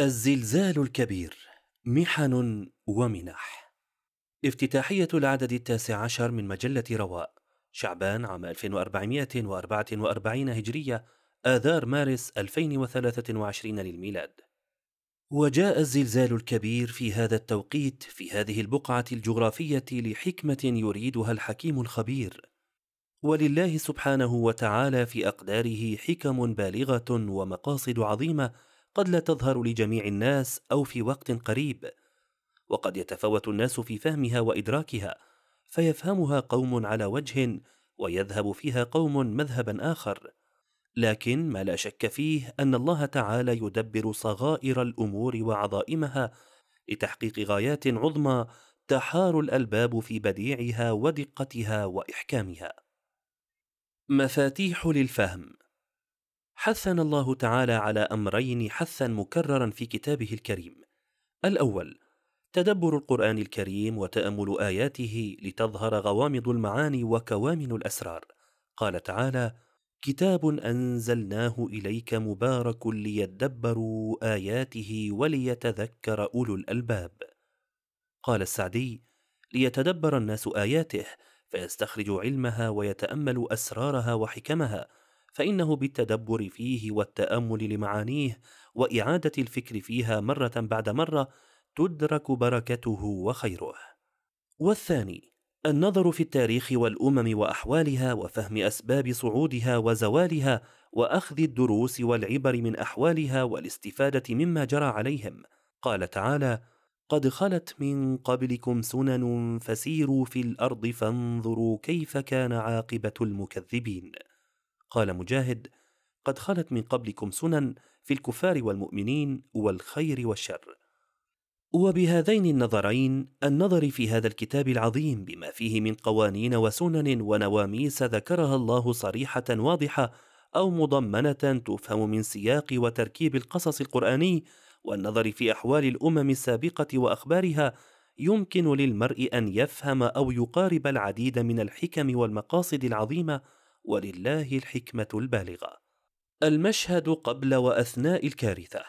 الزلزال الكبير محن ومنح. افتتاحية العدد التاسع عشر من مجلة رواء شعبان عام 1444 هجرية آذار مارس 2023 للميلاد. وجاء الزلزال الكبير في هذا التوقيت في هذه البقعة الجغرافية لحكمة يريدها الحكيم الخبير. ولله سبحانه وتعالى في أقداره حكم بالغة ومقاصد عظيمة قد لا تظهر لجميع الناس أو في وقت قريب. وقد يتفاوت الناس في فهمها وإدراكها فيفهمها قوم على وجه ويذهب فيها قوم مذهبا آخر. لكن ما لا شك فيه أن الله تعالى يدبر صغائر الأمور وعظائمها لتحقيق غايات عظمى تحار الألباب في بديعها ودقتها وإحكامها. مفاتيح للفهم حثنا الله تعالى على أمرين حثا مكررا في كتابه الكريم. الأول تدبر القرآن الكريم وتأمل آياته لتظهر غوامض المعاني وكوامن الأسرار. قال تعالى كتاب أنزلناه إليك مبارك ليدبروا آياته وليتذكر أولو الألباب. قال السعدي ليتدبر الناس آياته فيستخرجوا علمها ويتاملوا أسرارها وحكمها فإنه بالتدبر فيه والتأمل لمعانيه وإعادة الفكر فيها مرة بعد مرة تدرك بركته وخيره. والثاني النظر في التاريخ والأمم وأحوالها وفهم أسباب صعودها وزوالها وأخذ الدروس والعبر من أحوالها والاستفادة مما جرى عليهم. قال تعالى قد خلت من قبلكم سنن فسيروا في الأرض فانظروا كيف كان عاقبة المكذبين. قال مجاهد قد خلت من قبلكم سنن في الكفار والمؤمنين والخير والشر. وبهذين النظرين النظر في هذا الكتاب العظيم بما فيه من قوانين وسنن ونواميس ذكرها الله صريحة واضحة أو مضمنة تفهم من سياق وتركيب القصص القرآني والنظر في أحوال الأمم السابقة وأخبارها يمكن للمرء أن يفهم أو يقارب العديد من الحكم والمقاصد العظيمة ولله الحكمة البالغة. المشهد قبل وأثناء الكارثة.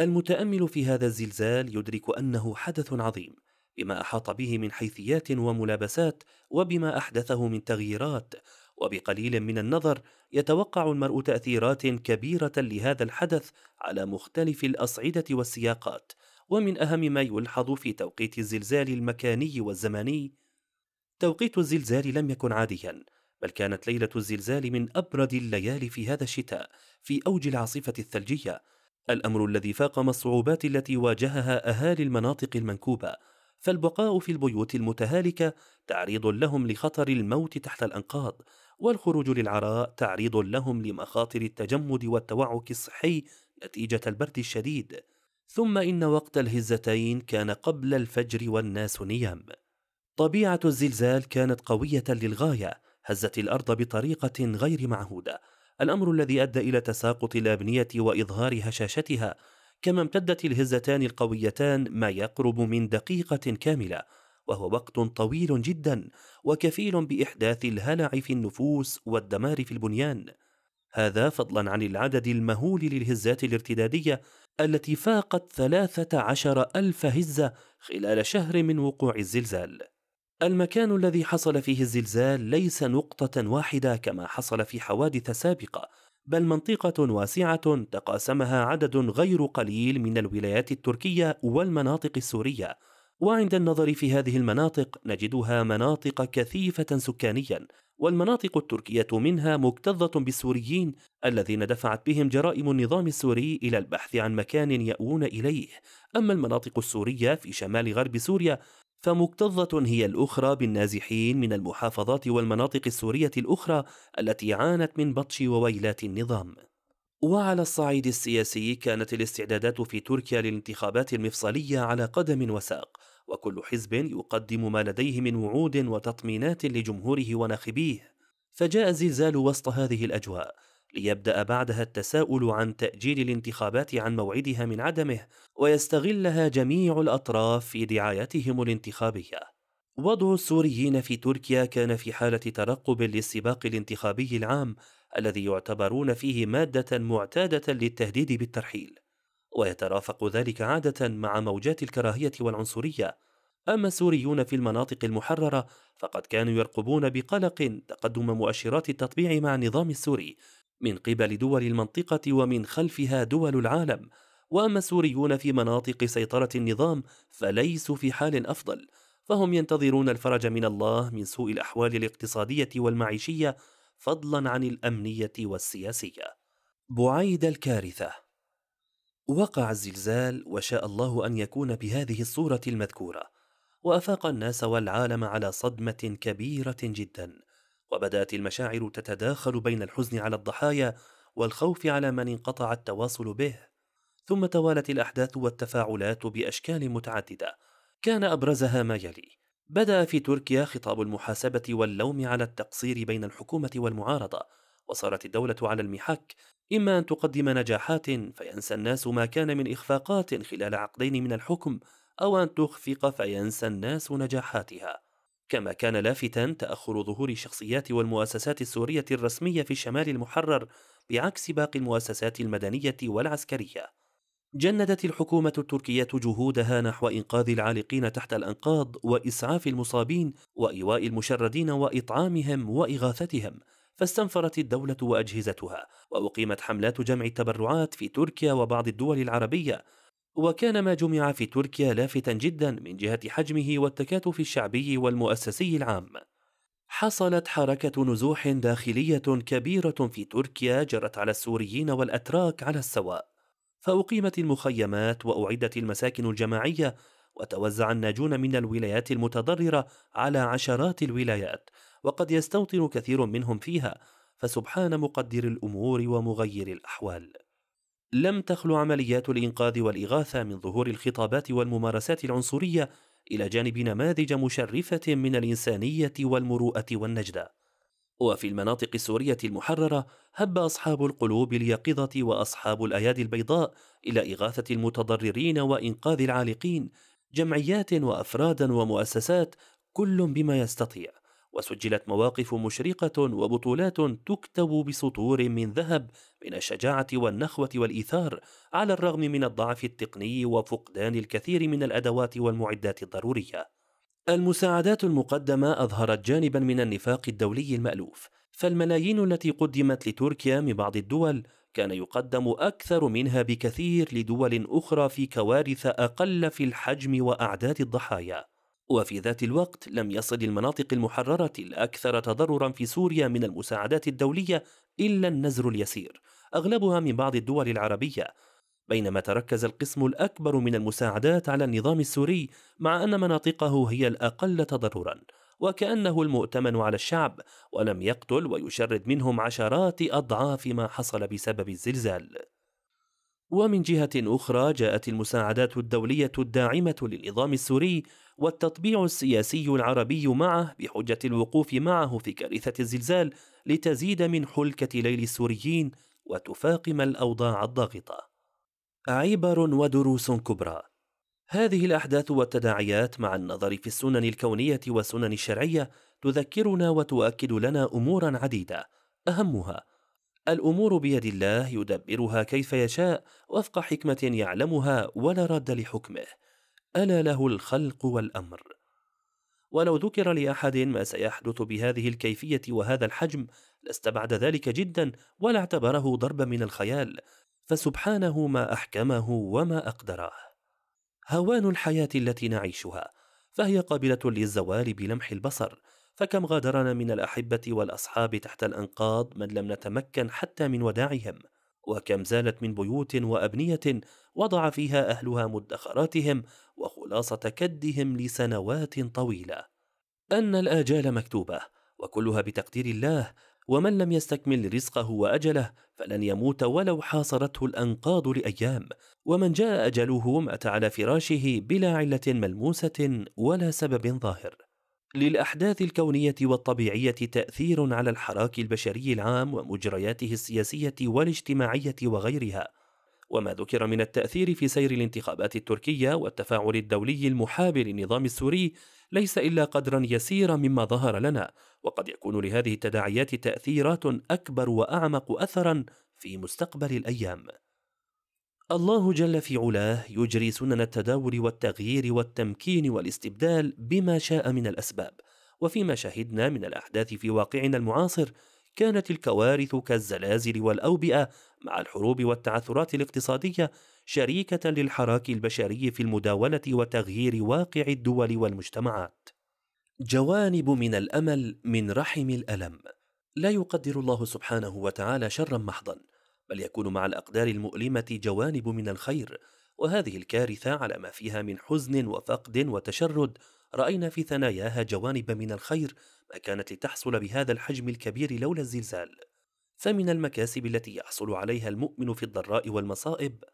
المتأمل في هذا الزلزال يدرك أنه حدث عظيم بما أحاط به من حيثيات وملابسات وبما أحدثه من تغييرات وبقليل من النظر يتوقع المرء تأثيرات كبيرة لهذا الحدث على مختلف الأصعدة والسياقات ومن أهم ما يلحظ في توقيت الزلزال المكاني والزماني. توقيت الزلزال لم يكن عاديا بل كانت ليلة الزلزال من أبرد الليالي في هذا الشتاء في أوج العاصفة الثلجية. الأمر الذي فاقم الصعوبات التي واجهها أهالي المناطق المنكوبة. فالبقاء في البيوت المتهالكة تعريض لهم لخطر الموت تحت الأنقاض والخروج للعراء تعريض لهم لمخاطر التجمد والتوعك الصحي نتيجة البرد الشديد. ثم إن وقت الهزتين كان قبل الفجر والناس نيام. طبيعة الزلزال كانت قوية للغاية هزت الأرض بطريقة غير معهودة. الأمر الذي أدى إلى تساقط الأبنية وإظهار هشاشتها كما امتدت الهزتان القويتان ما يقرب من دقيقة كاملة وهو وقت طويل جدا وكفيل بإحداث الهلع في النفوس والدمار في البنيان. هذا فضلا عن العدد المهول للهزات الارتدادية التي فاقت ثلاثة عشر ألف هزة خلال شهر من وقوع الزلزال. المكان الذي حصل فيه الزلزال ليس نقطة واحدة كما حصل في حوادث سابقة، بل منطقة واسعة تقاسمها عدد غير قليل من الولايات التركية والمناطق السورية، وعند النظر في هذه المناطق نجدها مناطق كثيفة سكانيا، والمناطق التركية منها مكتظة بالسوريين الذين دفعت بهم جرائم النظام السوري إلى البحث عن مكان يأوون إليه، أما المناطق السورية في شمال غرب سوريا فمكتظة هي الأخرى بالنازحين من المحافظات والمناطق السورية الأخرى التي عانت من بطش وويلات النظام. وعلى الصعيد السياسي كانت الاستعدادات في تركيا للانتخابات المفصلية على قدم وساق، وكل حزب يقدم ما لديه من وعود وتطمينات لجمهوره وناخبيه. فجاء الزلزال وسط هذه الأجواء، ليبدأ بعدها التساؤل عن تأجيل الانتخابات عن موعدها من عدمه ويستغلها جميع الأطراف في دعايتهم الانتخابية. وضع السوريين في تركيا كان في حالة ترقب للسباق الانتخابي العام الذي يعتبرون فيه مادة معتادة للتهديد بالترحيل. ويترافق ذلك عادة مع موجات الكراهية والعنصرية. أما السوريون في المناطق المحررة فقد كانوا يرقبون بقلق تقدم مؤشرات التطبيع مع النظام السوري من قبل دول المنطقة ومن خلفها دول العالم. وأما السوريون في مناطق سيطرة النظام فليسوا في حال أفضل فهم ينتظرون الفرج من الله من سوء الأحوال الاقتصادية والمعيشية فضلا عن الأمنية والسياسية. بعيد الكارثة. وقع الزلزال وشاء الله أن يكون بهذه الصورة المذكورة. وأفاق الناس والعالم على صدمة كبيرة جدا. وبدأت المشاعر تتداخل بين الحزن على الضحايا والخوف على من انقطع التواصل به. ثم توالت الأحداث والتفاعلات بأشكال متعددة. كان أبرزها ما يلي. بدأ في تركيا خطاب المحاسبة واللوم على التقصير بين الحكومة والمعارضة. وصارت الدولة على المحك. إما أن تقدم نجاحات فينسى الناس ما كان من إخفاقات خلال عقدين من الحكم أو أن تخفق فينسى الناس نجاحاتها. كما كان لافتا تأخر ظهور الشخصيات والمؤسسات السورية الرسمية في الشمال المحرر بعكس باقي المؤسسات المدنية والعسكرية. جندت الحكومة التركية جهودها نحو إنقاذ العالقين تحت الأنقاض وإسعاف المصابين وإيواء المشردين وإطعامهم وإغاثتهم فاستنفرت الدولة وأجهزتها وأقيمت حملات جمع التبرعات في تركيا وبعض الدول العربية وكان ما جمع في تركيا لافتا جدا من جهة حجمه والتكاتف الشعبي والمؤسسي العام. حصلت حركة نزوح داخلية كبيرة في تركيا جرت على السوريين والأتراك على السواء. فأقيمت المخيمات وأعدت المساكن الجماعية وتوزع الناجون من الولايات المتضررة على عشرات الولايات وقد يستوطن كثير منهم فيها فسبحان مقدر الأمور ومغير الأحوال. لم تخلو عمليات الإنقاذ والإغاثة من ظهور الخطابات والممارسات العنصرية إلى جانب نماذج مشرفة من الإنسانية والمروءة والنجدة. وفي المناطق السورية المحررة هب أصحاب القلوب اليقظة وأصحاب الأيادي البيضاء إلى إغاثة المتضررين وإنقاذ العالقين جمعيات وأفرادا ومؤسسات كل بما يستطيع. وسجلت مواقف مشرقة وبطولات تكتب بسطور من ذهب من الشجاعة والنخوة والإيثار على الرغم من الضعف التقني وفقدان الكثير من الأدوات والمعدات الضرورية. المساعدات المقدمة أظهرت جانبا من النفاق الدولي المألوف فالملايين التي قدمت لتركيا من بعض الدول كان يقدم أكثر منها بكثير لدول أخرى في كوارث أقل في الحجم وأعداد الضحايا. وفي ذات الوقت لم يصل المناطق المحررة الأكثر تضررا في سوريا من المساعدات الدولية إلا النزر اليسير أغلبها من بعض الدول العربية. بينما تركز القسم الأكبر من المساعدات على النظام السوري مع أن مناطقه هي الأقل تضررا وكأنه المؤتمن على الشعب ولم يقتل ويشرد منهم عشرات أضعاف ما حصل بسبب الزلزال. ومن جهة أخرى جاءت المساعدات الدولية الداعمة للنظام السوري والتطبيع السياسي العربي معه بحجة الوقوف معه في كارثة الزلزال لتزيد من حلكة ليل السوريين وتفاقم الأوضاع الضاغطة. عبر ودروس كبرى. هذه الأحداث والتداعيات مع النظر في السنن الكونية والسنن الشرعية تذكرنا وتؤكد لنا أمورا عديدة أهمها الأمور بيد الله يدبرها كيف يشاء وفق حكمة يعلمها ولا رد لحكمه. ألا له الخلق والأمر. ولو ذكر لأحد ما سيحدث بهذه الكيفية وهذا الحجم لاستبعد ذلك جدا ولا اعتبره ضربا من الخيال. فسبحانه ما أحكمه وما أقدره. هوان الحياة التي نعيشها فهي قابلة للزوال بلمح البصر. فكم غادرنا من الأحبة والأصحاب تحت الأنقاض من لم نتمكن حتى من وداعهم؟ وكم زالت من بيوت وأبنية وضع فيها أهلها مدخراتهم وخلاصة كدهم لسنوات طويلة. أن الآجال مكتوبة وكلها بتقدير الله ومن لم يستكمل رزقه وأجله فلن يموت ولو حاصرته الأنقاض لأيام. ومن جاء أجله مات على فراشه بلا علة ملموسة ولا سبب ظاهر. للأحداث الكونية والطبيعية تأثير على الحراك البشري العام ومجرياته السياسية والاجتماعية وغيرها. وما ذكر من التأثير في سير الانتخابات التركية والتفاعل الدولي المحاب للنظام السوري ليس إلا قدرا يسيرا مما ظهر لنا وقد يكون لهذه التداعيات تأثيرات أكبر وأعمق اثرا في مستقبل الأيام. الله جل في علاه يجري سنن التداول والتغيير والتمكين والاستبدال بما شاء من الأسباب. وفيما شهدنا من الأحداث في واقعنا المعاصر كانت الكوارث كالزلازل والأوبئة مع الحروب والتعثرات الاقتصادية شريكة للحراك البشري في المداولة وتغيير واقع الدول والمجتمعات. جوانب من الأمل من رحم الألم. لا يقدر الله سبحانه وتعالى شرا محضا. بل يكون مع الأقدار المؤلمة جوانب من الخير. وهذه الكارثة على ما فيها من حزن وفقد وتشرد. رأينا في ثناياها جوانب من الخير ما كانت لتحصل بهذا الحجم الكبير لولا الزلزال. فمن المكاسب التي يحصل عليها المؤمن في الضراء والمصائب؟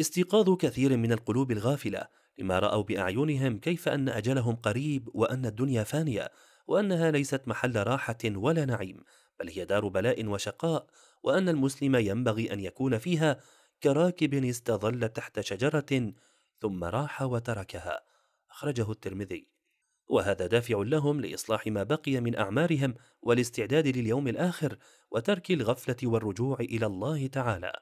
استيقاظ كثير من القلوب الغافلة لما رأوا بأعينهم كيف أن أجلهم قريب وأن الدنيا فانية وأنها ليست محل راحة ولا نعيم بل هي دار بلاء وشقاء. وأن المسلم ينبغي أن يكون فيها كراكب استظل تحت شجرة ثم راح وتركها. أخرجه الترمذي. وهذا دافع لهم لإصلاح ما بقي من أعمارهم والاستعداد لليوم الآخر وترك الغفلة والرجوع إلى الله تعالى.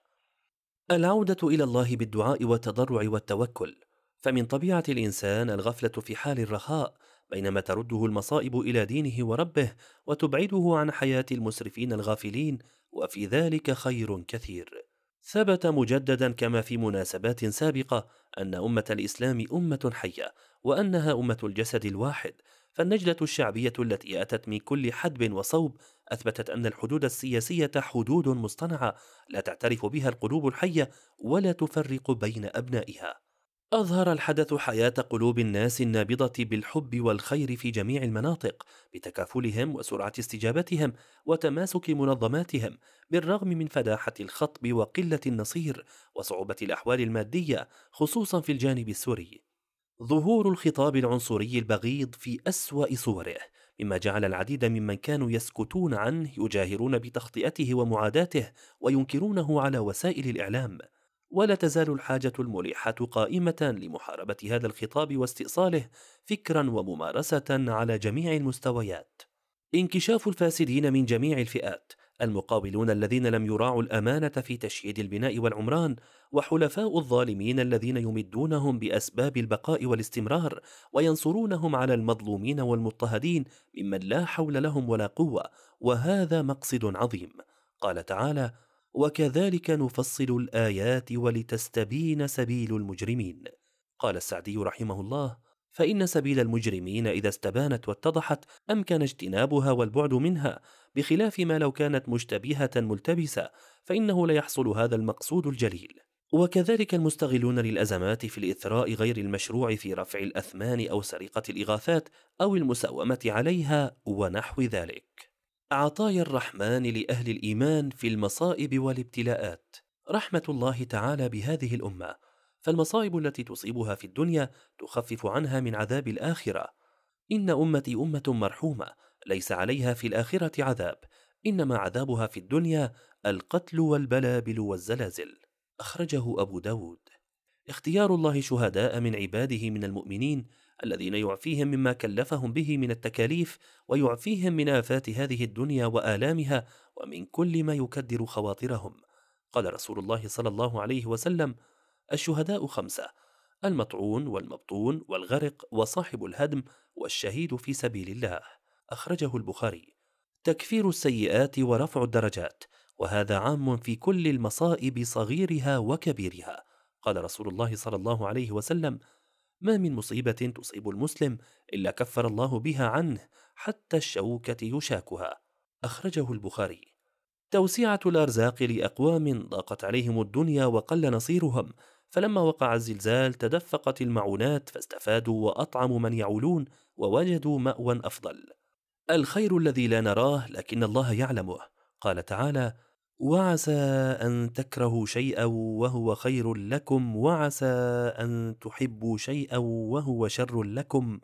العودة إلى الله بالدعاء والتضرع والتوكل. فمن طبيعة الإنسان الغفلة في حال الرخاء بينما ترده المصائب إلى دينه وربه وتبعده عن حياة المسرفين الغافلين وفي ذلك خير كثير. ثبت مجددا كما في مناسبات سابقة أن أمة الإسلام أمة حية وأنها أمة الجسد الواحد فالنجده الشعبية التي آتت من كل حدب وصوب أثبتت أن الحدود السياسية حدود مصطنعة لا تعترف بها القلوب الحية ولا تفرق بين أبنائها. أظهر الحدث حياة قلوب الناس النابضة بالحب والخير في جميع المناطق بتكافلهم وسرعة استجابتهم وتماسك منظماتهم بالرغم من فداحة الخطب وقلة النصير وصعوبة الأحوال المادية خصوصا في الجانب السوري. ظهور الخطاب العنصري البغيض في أسوأ صوره مما جعل العديد ممن كانوا يسكتون عنه يجاهرون بتخطئته ومعاداته وينكرونه على وسائل الإعلام. ولا تزال الحاجة الملحة قائمة لمحاربة هذا الخطاب واستئصاله فكرا وممارسة على جميع المستويات. انكشاف الفاسدين من جميع الفئات، المقاولون الذين لم يراعوا الأمانة في تشييد البناء والعمران، وحلفاء الظالمين الذين يمدونهم بأسباب البقاء والاستمرار، وينصرونهم على المظلومين والمضطهدين ممن لا حول لهم ولا قوة، وهذا مقصد عظيم. قال تعالى: وكذلك نفصل الآيات ولتستبين سبيل المجرمين. قال السعدي رحمه الله فإن سبيل المجرمين إذا استبانت واتضحت أمكن اجتنابها والبعد منها بخلاف ما لو كانت مشتبهة ملتبسة فإنه ليحصل هذا المقصود الجليل. وكذلك المستغلون للأزمات في الإثراء غير المشروع في رفع الأثمان أو سرقة الإغاثات أو المساومة عليها ونحو ذلك. عطايا الرحمن لأهل الإيمان في المصائب والابتلاءات. رحمة الله تعالى بهذه الأمة. فالمصائب التي تصيبها في الدنيا تخفف عنها من عذاب الآخرة. إن أمتي أمة مرحومة ليس عليها في الآخرة عذاب. إنما عذابها في الدنيا القتل والبلابل والزلازل. أخرجه أبو داود. اختيار الله شهداء من عباده من المؤمنين الذين يعفيهم مما كلفهم به من التكاليف ويعفيهم من آفات هذه الدنيا وآلامها ومن كل ما يكدر خواطرهم. قال رسول الله صلى الله عليه وسلم الشهداء خمسة المطعون والمبطون والغرق وصاحب الهدم والشهيد في سبيل الله. أخرجه البخاري. تكفير السيئات ورفع الدرجات وهذا عام في كل المصائب صغيرها وكبيرها. قال رسول الله صلى الله عليه وسلم ما من مصيبة تصيب المسلم إلا كفر الله بها عنه حتى الشوكة يشاكها. أخرجه البخاري. توسعة الأرزاق لأقوام ضاقت عليهم الدنيا وقل نصيرهم. فلما وقع الزلزال تدفقت المعونات فاستفادوا وأطعموا من يعولون ووجدوا مأوى أفضل. الخير الذي لا نراه لكن الله يعلمه. قال تعالى وعسى أن تكرهوا شيئا وهو خير لكم وعسى أن تحبوا شيئا وهو شر لكم.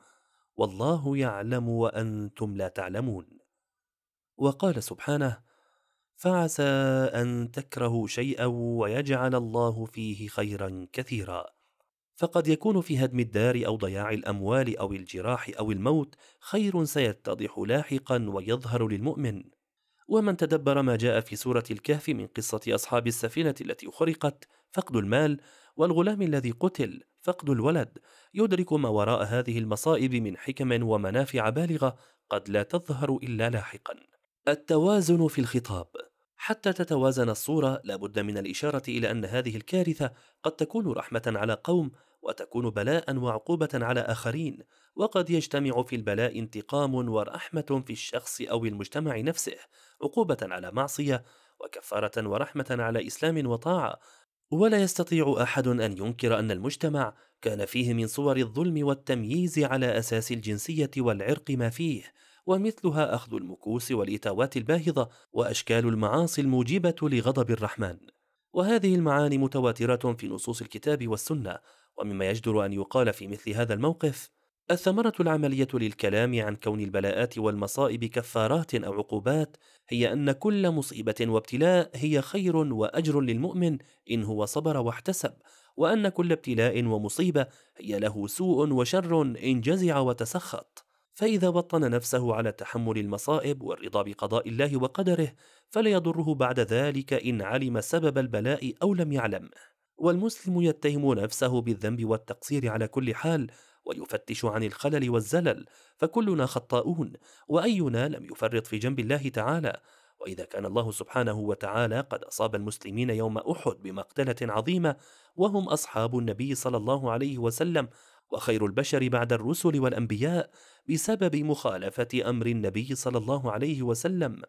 والله يعلم وأنتم لا تعلمون. وقال سبحانه فعسى أن تكرهوا شيئا ويجعل الله فيه خيرا كثيرا. فقد يكون في هدم الدار أو ضياع الأموال أو الجراح أو الموت خير سيتضح لاحقا ويظهر للمؤمن. ومن تدبر ما جاء في سورة الكهف من قصة أصحاب السفينة التي خرقت فقد المال والغلام الذي قتل فقد الولد. يدرك ما وراء هذه المصائب من حكم ومنافع بالغة قد لا تظهر إلا لاحقا. التوازن في الخطاب. حتى تتوازن الصورة لابد من الإشارة إلى أن هذه الكارثة قد تكون رحمة على قوم وتكون بلاء وعقوبة على آخرين. وقد يجتمع في البلاء انتقام ورحمة في الشخص أو المجتمع نفسه. عقوبة على معصية وكفارة ورحمة على إسلام وطاعة. ولا يستطيع أحد أن ينكر أن المجتمع كان فيه من صور الظلم والتمييز على أساس الجنسية والعرق ما فيه. ومثلها أخذ المكوس والإتاوات الباهظة وأشكال المعاصي الموجبة لغضب الرحمن. وهذه المعاني متواترة في نصوص الكتاب والسنة. ومما يجدر أن يقال في مثل هذا الموقف الثمرة العملية للكلام عن كون البلاءات والمصائب كفارات أو عقوبات هي أن كل مصيبة وابتلاء هي خير وأجر للمؤمن إن هو صبر واحتسب وأن كل ابتلاء ومصيبة هي له سوء وشر إن جزع وتسخط. فإذا وطن نفسه على تحمل المصائب والرضا بقضاء الله وقدره فلا يضره بعد ذلك إن علم سبب البلاء أو لم يعلم. والمسلم يتهم نفسه بالذنب والتقصير على كل حال ويفتش عن الخلل والزلل فكلنا خطاؤون وأينا لم يفرط في جنب الله تعالى. وإذا كان الله سبحانه وتعالى قد أصاب المسلمين يوم أحد بمقتلة عظيمة وهم أصحاب النبي صلى الله عليه وسلم وخير البشر بعد الرسل والأنبياء بسبب مخالفة أمر النبي صلى الله عليه وسلم.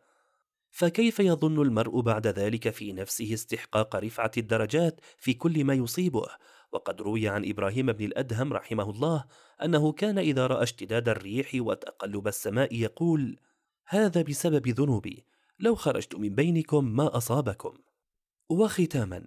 فكيف يظن المرء بعد ذلك في نفسه استحقاق رفعة الدرجات في كل ما يصيبه؟ وقد روي عن إبراهيم بن الأدهم رحمه الله أنه كان إذا رأى اشتداد الريح وتقلب السماء يقول هذا بسبب ذنوبي. لو خرجت من بينكم ما أصابكم. وختاما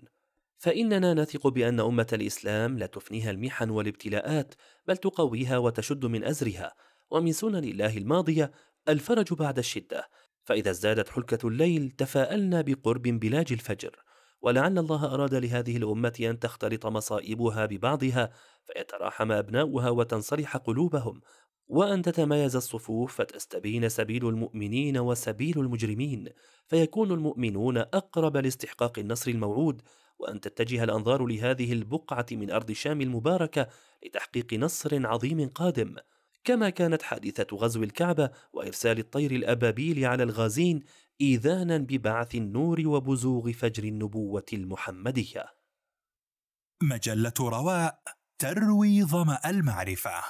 فإننا نثق بأن أمة الإسلام لا تفنيها المحن والابتلاءات بل تقويها وتشد من أزرها. ومن سنن الله الماضية الفرج بعد الشدة. فإذا ازدادت حلكة الليل تفاءلنا بقرب بلاج الفجر. ولعل الله أراد لهذه الأمة أن تختلط مصائبها ببعضها فيتراحم أبناؤها وتنصلح قلوبهم. وأن تتمايز الصفوف فتستبين سبيل المؤمنين وسبيل المجرمين. فيكون المؤمنون أقرب لاستحقاق النصر الموعود. وأن تتجه الأنظار لهذه البقعة من أرض الشام المباركة لتحقيق نصر عظيم قادم. كما كانت حادثة غزو الكعبة وإرسال الطير الأبابيل على الغازين إيذانا ببعث النور وبزوغ فجر النبوة المحمدية. مجلة رواء تروي ظمأ المعرفة.